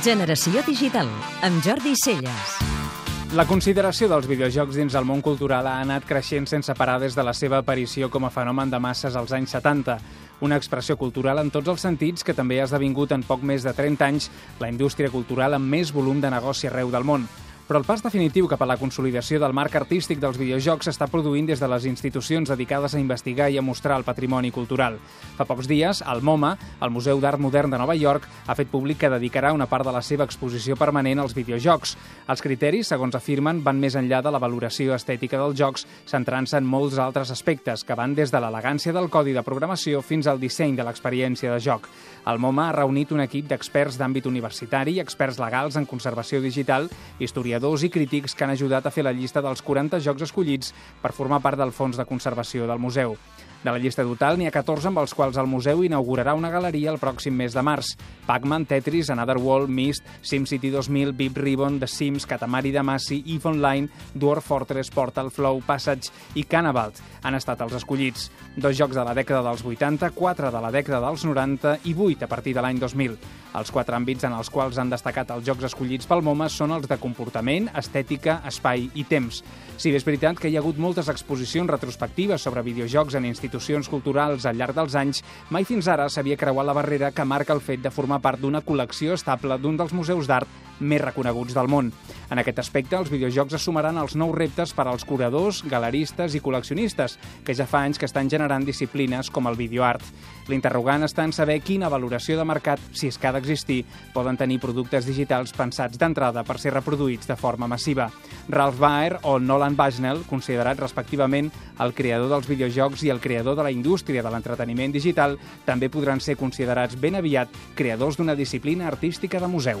Generació Digital, amb Jordi Celles. La consideració dels videojocs dins el món cultural ha anat creixent sense parar des de la seva aparició com a fenomen de masses als anys 70. Una expressió cultural en tots els sentits que també ha esdevingut en poc més de 30 anys la indústria cultural amb més volum de negoci arreu del món. Però el pas definitiu cap a la consolidació del marc artístic dels videojocs s'està produint des de les institucions dedicades a investigar i a mostrar el patrimoni cultural. Fa pocs dies, el MoMA, el Museu d'Art Modern de Nova York, ha fet públic que dedicarà una part de la seva exposició permanent als videojocs. Els criteris, segons afirmen, van més enllà de la valoració estètica dels jocs, centrant-se en molts altres aspectes, que van des de l'elegància del codi de programació fins al disseny de l'experiència de joc. El MoMA ha reunit un equip d'experts d'àmbit universitari, experts legals en conservació digital, historiadors historiadors i crítics que han ajudat a fer la llista dels 40 jocs escollits per formar part del fons de conservació del museu. De la llista total n'hi ha 14 amb els quals el museu inaugurarà una galeria el pròxim mes de març. Pac-Man, Tetris, Another World, Myst, SimCity 2000, Bip Ribbon, The Sims, Katamari Damacy, EVE Online, Dwarf Fortress, Portal Flow, Passage i Cannavalt han estat els escollits. Dos jocs de la dècada dels 80, quatre de la dècada dels 90 i vuit a partir de l'any 2000. Els quatre àmbits en els quals han destacat els jocs escollits pel MoMA són els de comportament, estètica, espai i temps. Si bé és veritat que hi ha hagut moltes exposicions retrospectives sobre videojocs en institucions institucions culturals al llarg dels anys, mai fins ara s'havia creuat la barrera que marca el fet de formar part d'una col·lecció estable d'un dels museus d'art més reconeguts del món. En aquest aspecte, els videojocs assumiran els nous reptes per als curadors, galeristes i col·leccionistes, que ja fa anys que estan generant disciplines com el videoart. L'interrogant està en saber quina valoració de mercat, si és que ha d'existir, poden tenir productes digitals pensats d'entrada per ser reproduïts de forma massiva. Ralph Baer o Nolan Bushnell, considerats respectivament el creador dels videojocs i el creador creador de la indústria de l'entreteniment digital, també podran ser considerats ben aviat creadors d'una disciplina artística de museu.